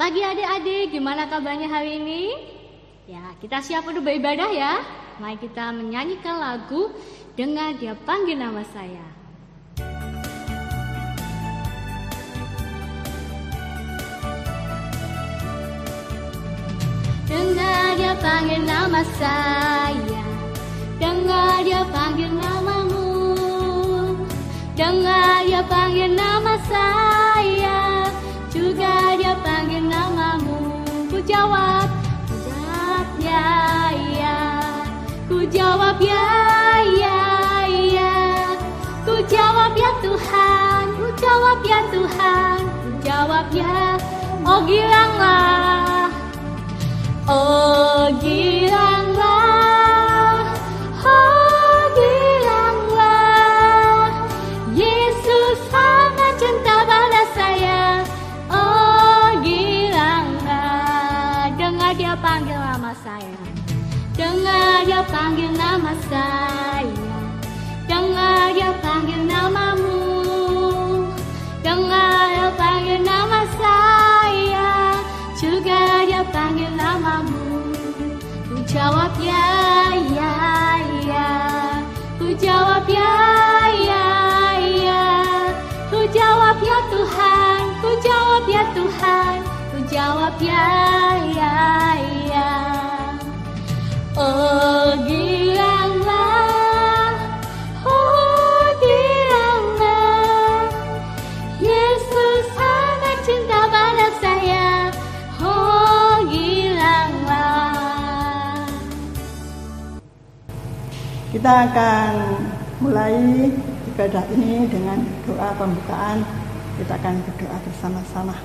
Pagi adik-adik, gimana kabarnya hari ini? Ya, kita siap untuk beribadah ya. Mari kita menyanyikan lagu Dengar Dia Panggil Nama Saya. Dengar dia panggil nama saya Dengar dia panggil namamu Dengar dia panggil nama saya Juga jawab Ku jawab ya ya. Ku jawab ya ya ya. Ku jawab ya Tuhan. Ku jawab ya Tuhan. Ku jawab ya Oh giranglah Oh giranglah Kita akan mulai ibadah ini dengan doa pembukaan. Kita akan berdoa bersama-sama.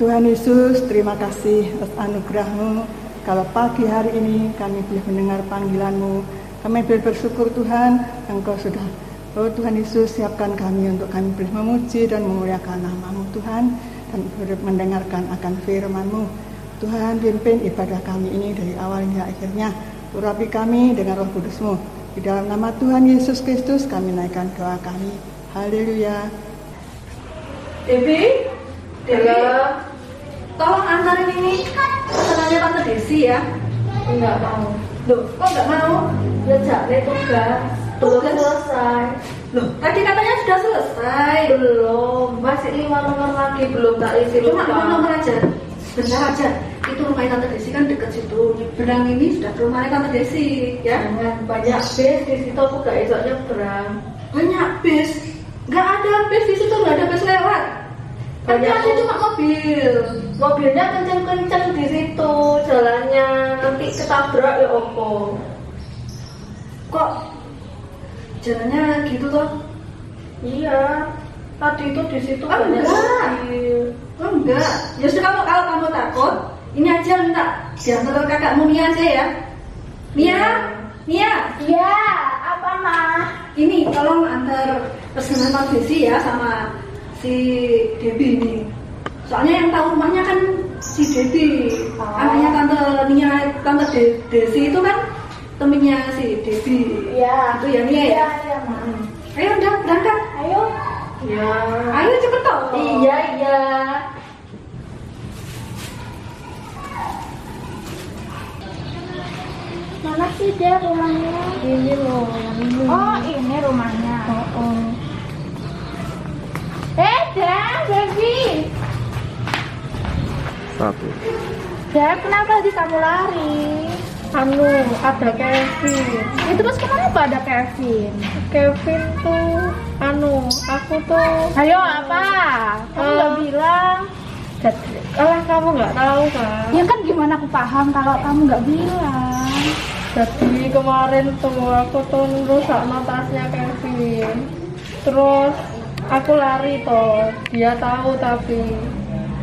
Tuhan Yesus, terima kasih atas anugerahmu. Kalau pagi hari ini kami boleh mendengar panggilanmu, kami boleh bersyukur Tuhan, Engkau sudah Oh Tuhan Yesus siapkan kami untuk kami boleh memuji dan memuliakan namamu Tuhan dan mendengarkan akan firmanmu. Tuhan pimpin ibadah kami ini dari awal hingga akhirnya. Urapi kami dengan roh kudusmu. Di dalam nama Tuhan Yesus Kristus kami naikkan doa kami. Haleluya. Devi, Devi, tolong antarin ini pesanannya Tante Desi ya. Enggak mau. Loh, kok enggak mau? Ya jadi tugas. Belum selesai. Loh, tadi katanya sudah selesai. Belum, masih lima nomor lagi belum tak isi Cuma lima nomor aja. Bentar aja. Itu rumahnya Tante Desi kan deket situ. Nyebrang ini sudah ke rumahnya Tante Desi, ya. banyak bis di situ aku gak iso nyebrang. Banyak bis. Gak ada bis di situ, gak ada bis lewat. Banyak ada cuma mobil. Mobilnya kenceng-kenceng di situ jalannya. Nanti ketabrak ya opo. Kok jalannya gitu toh? Iya. Tadi itu di situ banyak mobil. Oh, enggak. Ya sudah kamu kalau kamu takut, ini aja minta diantar kakakmu Nia aja ya. Nia, Nia. Ya, apa mah? Ini tolong antar pesanan Tante Desi ya sama si Debbie ini. Soalnya yang tahu rumahnya kan si Debbie. Oh. Anaknya Tante Nia, Tante De- Desi itu kan temennya si Debbie. Ya. Itu ya Nia ya. Iya, iya, Ma. Ayo udah berangkat. Ayo. Ya. Ayo cepet toh. Iya, iya. Mana sih dia rumahnya? Ini loh yang ini. Oh, ini rumahnya. oh. Eh, Dan, baby. Satu. Dan, kenapa sih kamu lari? Anu, ada Kevin. Itu terus kenapa ada Kevin? Kevin tuh, anu, aku tuh. Ayo, apa? Kamu nggak Eh. bilang. Alah kamu nggak tahu kan? Ya kan gimana aku paham kalau kamu nggak bilang? Jadi kemarin tuh aku tuh rusak tasnya Kevin. Terus aku lari toh, dia tahu tapi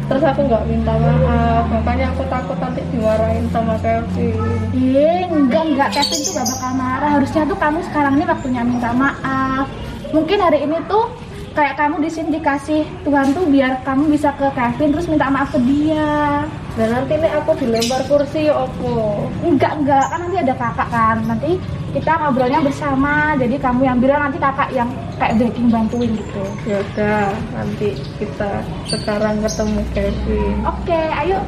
terus aku nggak minta maaf, makanya aku takut nanti dimarahin sama Kevin. Eh, enggak, enggak. Kevin tuh gak bakal marah. Harusnya tuh kamu sekarang ini waktunya minta maaf. Mungkin hari ini tuh kayak kamu di sini dikasih Tuhan tuh biar kamu bisa ke Kevin terus minta maaf ke dia. Dan nanti nih aku dilempar kursi ya opo. Enggak, enggak, kan nanti ada kakak kan. Nanti kita ngobrolnya bersama. Jadi kamu yang bilang nanti kakak yang kayak backing bantuin gitu. Ya udah, nanti kita sekarang ketemu Kevin. Oke, ayo.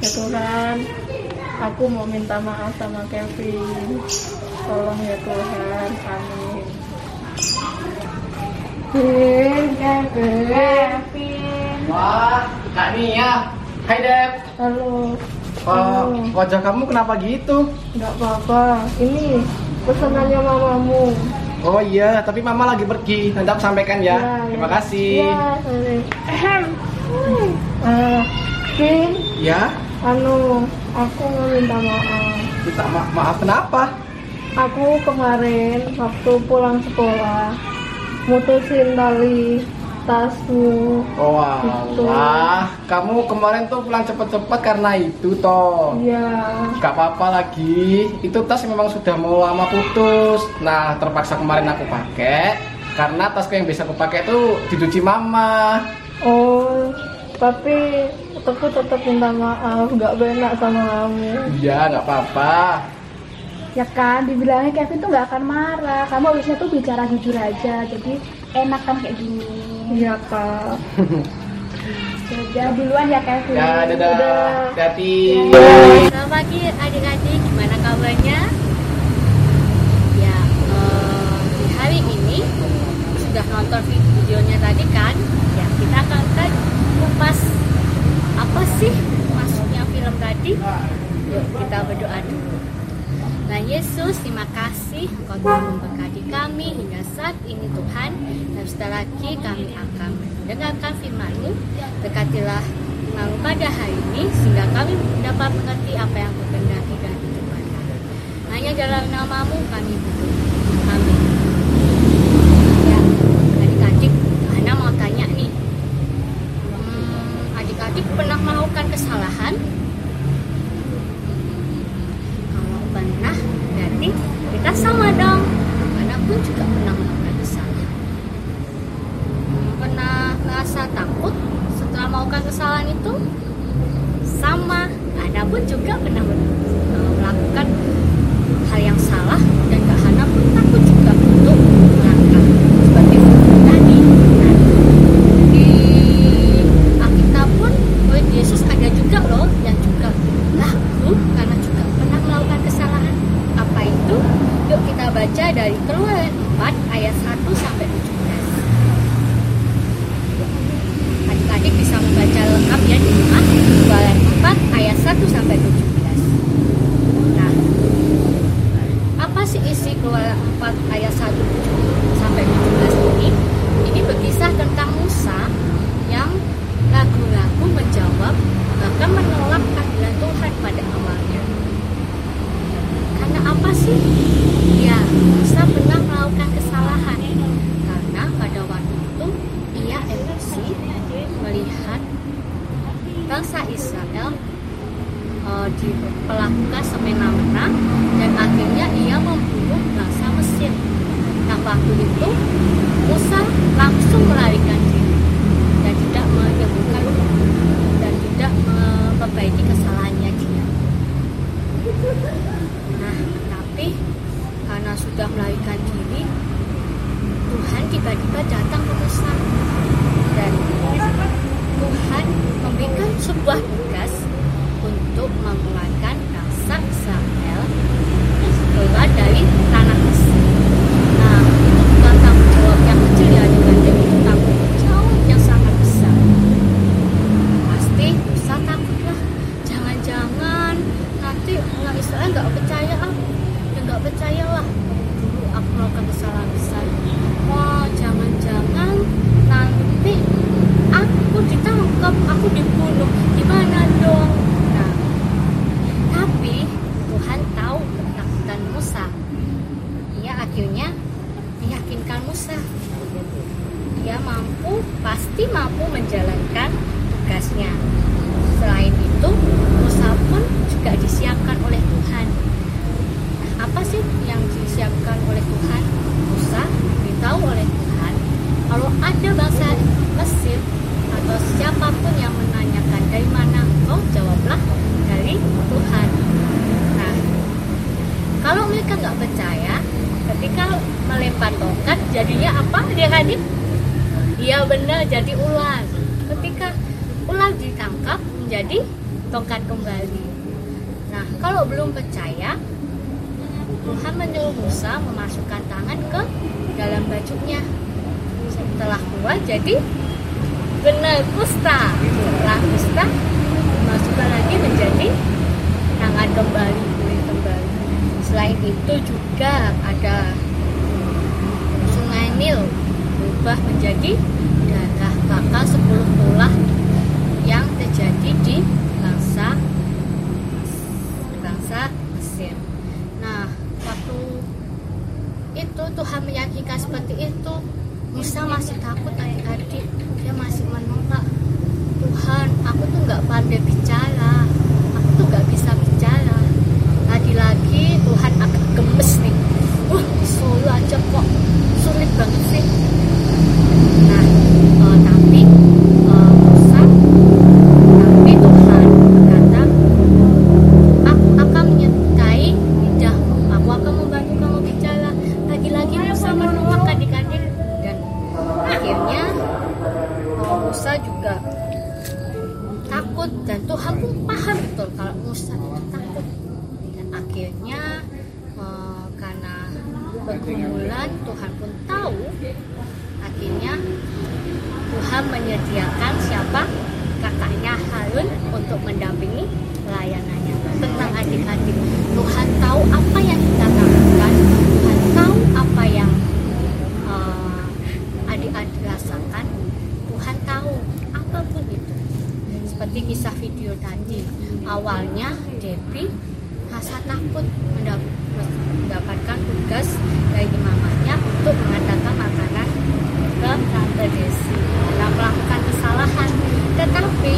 Ya Tuhan, aku mau minta maaf sama Kevin. Tolong ya Tuhan, amin. Kevin, Kevin. Wah, Kak Nia. Hai Dep. Halo, Wah, wajah kamu kenapa gitu? nggak apa-apa. Ini pesanannya mamamu. Oh iya, tapi mama lagi pergi. Nanti aku sampaikan ya. Ya, Terima ya. kasih. Ya, sorry. Ahem. Ah, Vin, Ya, anu, aku mau minta maaf. minta ma- maaf kenapa? Aku kemarin waktu pulang sekolah mutusin tali tasmu. Oh Gitu. wah, kamu kemarin tuh pulang cepet-cepet karena itu toh. Iya. Gak apa-apa lagi, itu tas memang sudah mau lama putus. Nah, terpaksa kemarin aku pakai karena tasku yang bisa aku pakai itu dicuci mama. Oh, tapi aku tetap minta maaf, nggak benak sama kamu. Iya, nggak apa-apa. Ya kan, dibilangnya Kevin tuh nggak akan marah. Kamu harusnya tuh bicara jujur aja. Jadi enak kan kayak gini. Iya kak. Udah duluan ya Kevin. Ya, dadah. Dadah. Hati-hati. Selamat pagi adik-adik, gimana kabarnya? Ya, eh, di hari ini sudah nonton videonya tadi kan? Ya, kita akan kan kupas apa sih maksudnya film tadi? Yuk kita berdoa dulu. Nah Yesus, terima telah memberkati kami hingga saat ini Tuhan. Dan setelah lagi kami akan mendengarkan firman-Mu Berkatilah firman pada hari ini Sehingga kami dapat mengerti apa yang dan kehidupan kami Hanya dalam namamu kami berdoa. Amin Ya, adik-adik, Hana mau tanya nih Hmm, Adik-adik pernah melakukan kesalahan? Kalau pernah, berarti kita sama dong. Karena pun juga pernah melakukan kesalahan. Hmm, Pernah merasa takut setelah melakukan kesalahan itu? Sama. Anda pun juga pernah melakukan hal yang salah mereka nggak percaya, ketika melempar tongkat jadinya apa dia adik? Iya benar jadi ular. Ketika ular ditangkap menjadi tongkat kembali. Nah, kalau belum percaya, Tuhan menyuruh Musa memasukkan tangan ke dalam bajunya. Setelah keluar jadi benar kusta. Setelah kusta, masukkan lagi menjadi tangan kembali. Selain itu juga ada sungai Nil berubah menjadi darah bakal 10 tulah itu. Takut dan akhirnya eh, karena pergumulan Tuhan pun tahu. Akhirnya Tuhan menyediakan siapa? Kakaknya Harun untuk mendampingi pelayanannya. Tenang adik-adik, Tuhan tahu apa yang kita lakukan, Tuhan tahu apa yang eh, adik-adik rasakan, Tuhan tahu apa pun itu. Seperti kisah video tadi, awalnya Debbie rasa takut mendap- mendapatkan tugas dari mamanya untuk mengantarkan makanan ke tante Desi. Karena melakukan kesalahan. Tetapi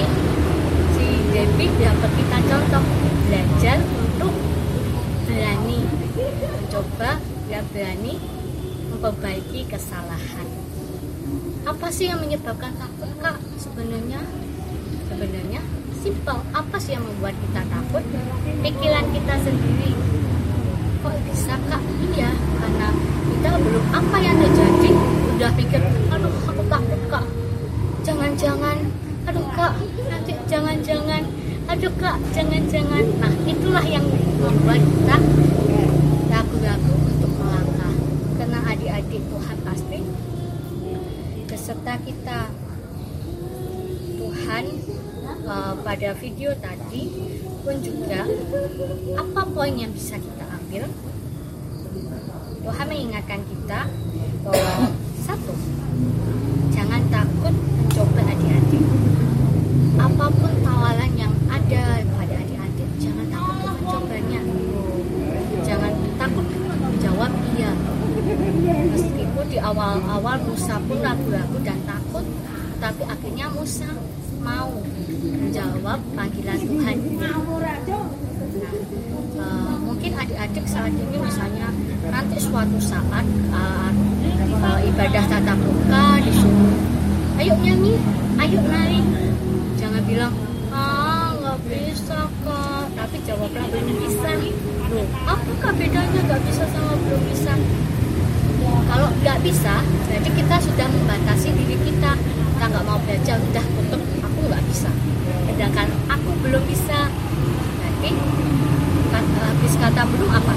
si Debbie dapat kita contoh belajar untuk berani. Mencoba dan berani memperbaiki kesalahan. Apa sih yang menyebabkan takut kak sebenarnya? Sebenarnya simpel. Apa sih yang membuat kita takut? Pikiran kita sendiri. Kok bisa kak? Iya karena kita belum apa yang terjadi? Udah pikir aduh aku takut kak. Jangan-jangan aduh kak nanti jangan-jangan aduh kak jangan-jangan. Nah itulah yang membuat kita ragu-ragu untuk melangkah. Karena adik-adik Tuhan pasti beserta kita Tuhan eh, pada video tadi pun juga apa poin yang bisa kita ambil? Tuhan mengingatkan kita bahwa satu jangan takut mencoba adik-adik apa pun tawaran yang ada pada adik-adik jangan takut untuk mencobanya jangan takut menjawab iya meskipun di awal-awal Musa pun ragu-ragu dan takut tapi akhirnya Musa mau menjawab panggilan Tuhan Nah, eh, mungkin adik-adik saat ini misalnya nanti suatu saat eh, eh, ibadah tatap muka disuruh ayo nyanyi ayo nari jangan bilang ah nggak bisa kak tapi jawablah belum bisa loh apakah bedanya nggak bisa sama belum bisa kalau nggak bisa berarti kita sudah membatasi diri kita kita nggak mau belajar udah tutup aku nggak bisa. Sedangkan aku belum bisa. Berarti kata, habis kata belum apa?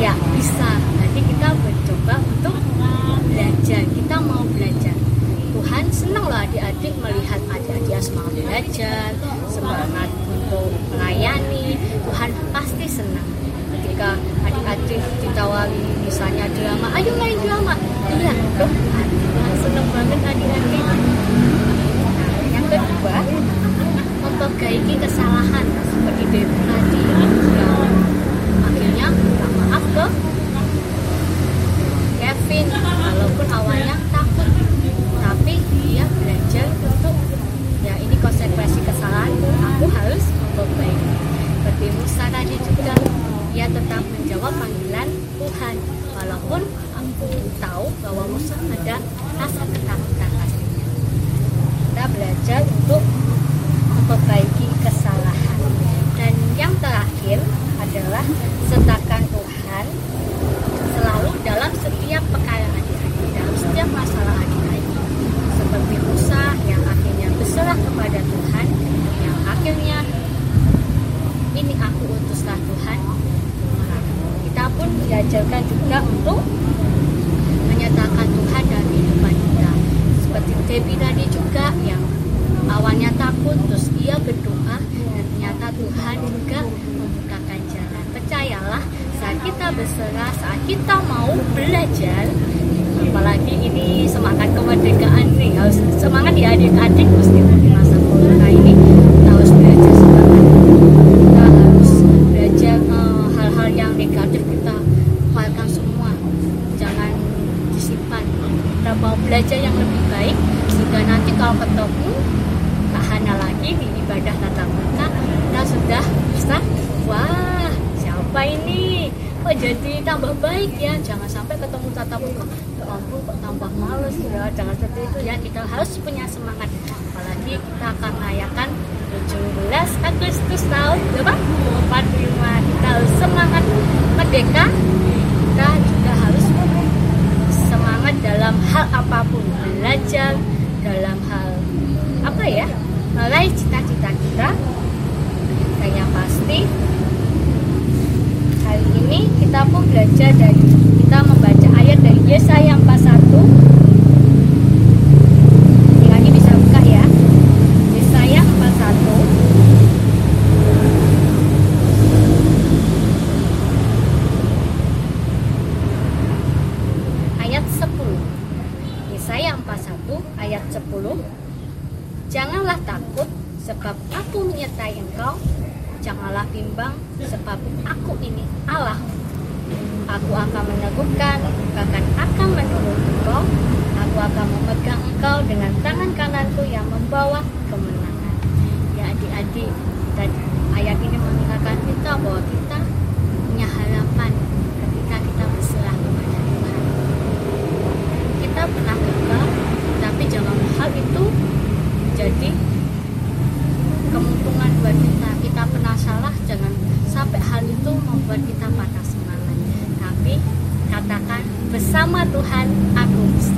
Ya bisa. Nanti kita mencoba untuk belajar. Kita mau belajar. Tuhan senang loh adik-adik melihat adik-adik semangat belajar semangat untuk melayani. Tuhan pasti senang. Ketika adik-adik ditawari misalnya drama ayo main drama iya senang banget nah, yang kedua memperbaiki kesalahan. Seperti Debbie tadi. Yang akhirnya maaf ke Kevin. Walaupun awalnya takut tapi dia belajar untuk ya ini konsekuensi kesalahan percayalah saat kita berserah, saat kita mau belajar, apalagi ini semangat kemerdekaan nih, harus semangat ya adik-adik mesti. panjang dalam hal apa ya meraih cita-cita kita. Dan yang pasti hari ini kita pun belajar dari kita membaca ayat dari Yesaya 41 engkau dengan tangan kananku yang membawa kemenangan. Ya adik-adik, dan ayat ini mengingatkan kita bahwa kita punya harapan ketika kita berserah kepada Tuhan. Kita pernah gagal, tapi jangan hal itu jadi keuntungan buat kita. Kita pernah salah, jangan sampai hal itu membuat kita patah semangat. Tapi katakan bersama Tuhan aku bisa.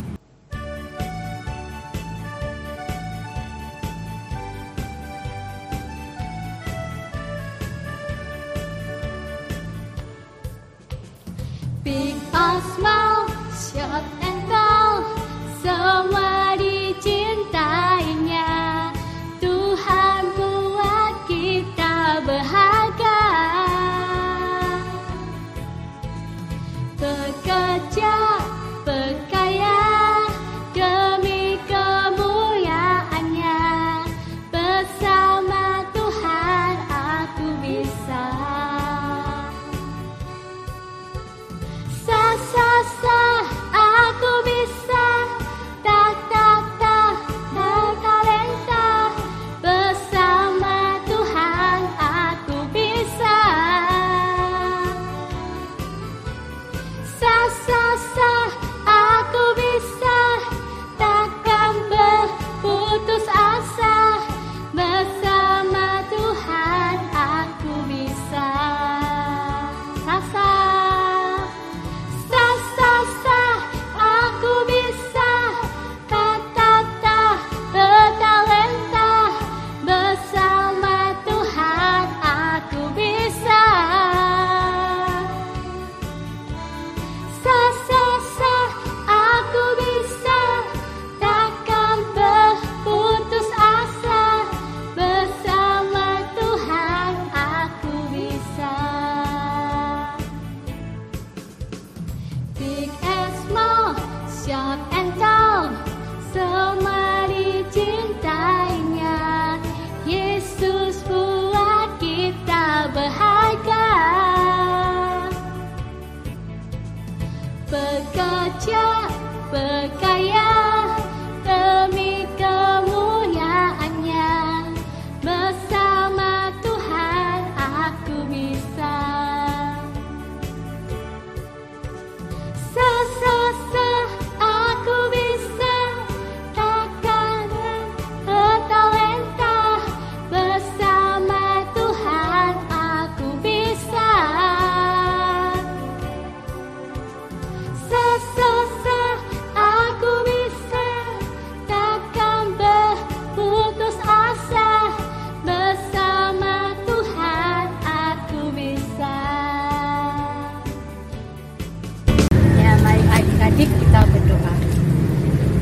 berharga. Bekerja, bekerja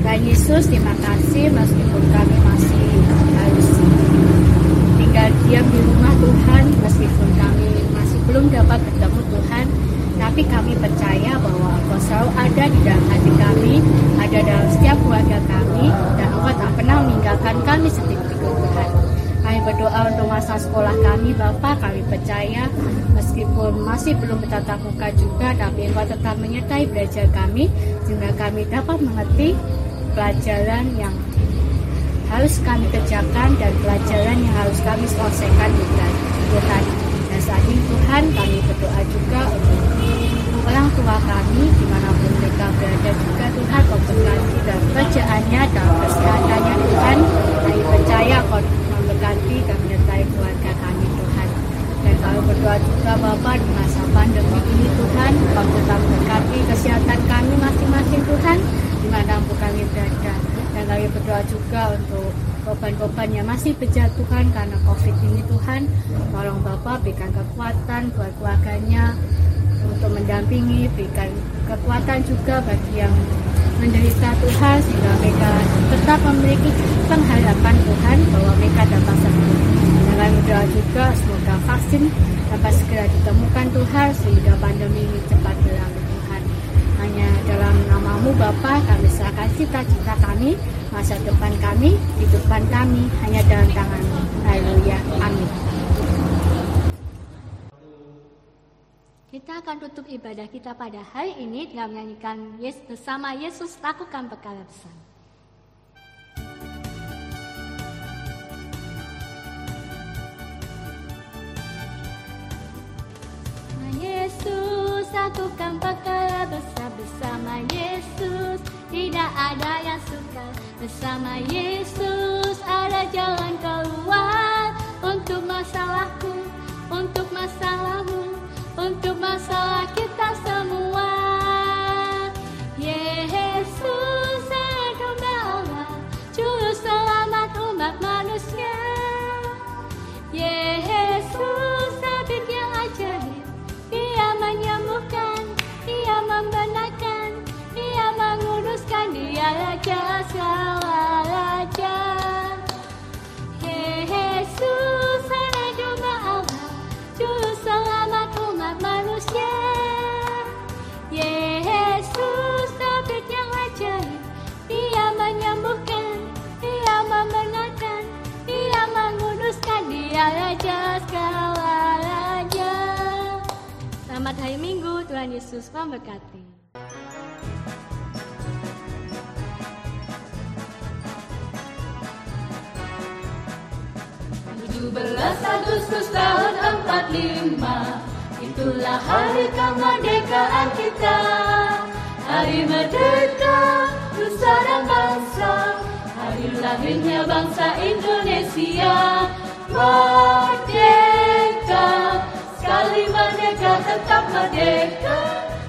Tuhan Yesus, terima kasih meskipun kami masih harus tinggal diam di rumah Tuhan, meskipun kami masih belum dapat bertemu Tuhan, tapi kami percaya bahwa Engkau selalu ada di dalam hati kami, ada dalam setiap keluarga kami, dan Engkau tak pernah meninggalkan kami setiap Tuhan. Kami berdoa untuk masa sekolah kami, Bapak. Kami percaya meskipun masih belum bertatap muka juga, tapi Engkau tetap menyertai belajar kami, sehingga kami dapat mengerti pelajaran yang harus kami kerjakan dan pelajaran yang harus kami selesaikan Tuhan. Tuhan. Dan saat ini Tuhan kami berdoa juga untuk orang tua kami di mana pun mereka berada juga Tuhan memberkati dan kerjaannya dan kesehatannya Tuhan. Kami percaya kau memberkati dan menyertai keluarga kami Tuhan. Dan kami berdoa juga Bapak di masa pandemi ini Tuhan, kau tetap memberkati kesehatan kami masing-masing Tuhan di mana pun kami berada dan kami berdoa juga untuk korban-korban yang masih berjatuhan karena covid ini Tuhan. Tolong Bapak berikan kekuatan buat keluarganya untuk mendampingi berikan kekuatan juga bagi yang menderita Tuhan sehingga mereka tetap memiliki pengharapan Tuhan bahwa mereka dapat sembuh. Dan kami berdoa juga semoga vaksin dapat segera ditemukan Tuhan sehingga pandemi ini cepat berlalu hanya dalam namamu Bapa kami serahkan cita-cita kami masa depan kami kehidupan kami hanya dalam tanganmu haleluya. Amin. Kita akan tutup ibadah kita pada hari ini dengan menyanyikan Yes bersama Yesus lakukan perkara besar. Yesus lakukan perkara besar bersama Yesus. Tidak ada yang suka bersama Yesus. Ada jalan keluar untuk masalahku untuk masalahmu untuk masalah kita semua Tuhan Yesus memberkati. Belas Agustus tahun 45 Itulah hari kemerdekaan kita. Hari merdeka Nusa dan bangsa. Hari lahirnya bangsa Indonesia. Merdeka Sekali merdeka tetap merdeka.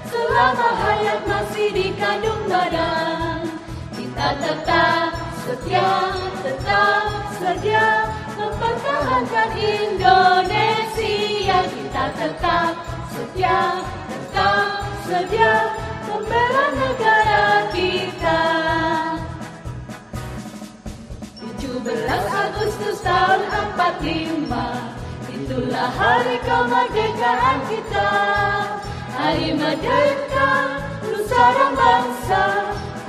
Selama hayat masih dikandung badan. Kita tetap setia, tetap sedia mempertahankan Indonesia. Kita tetap setia tetap sedia membela negara kita. 17 Agustus tahun 45 itulah hari kemerdekaan kita. Hari merdeka nusa dan bangsa.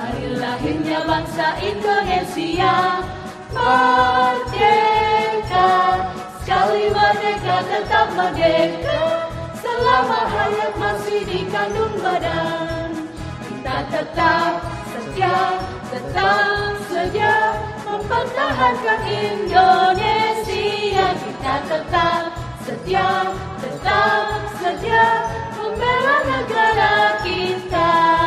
Hari lahirnya bangsa Indonesia. Merdeka. Sekali merdeka tetap merdeka. Selama hayat masih dikandung badan. Kita tetap setia, tetap setia Mempertahankan Indonesia yang kita tetap setia tetap setia membela negara kita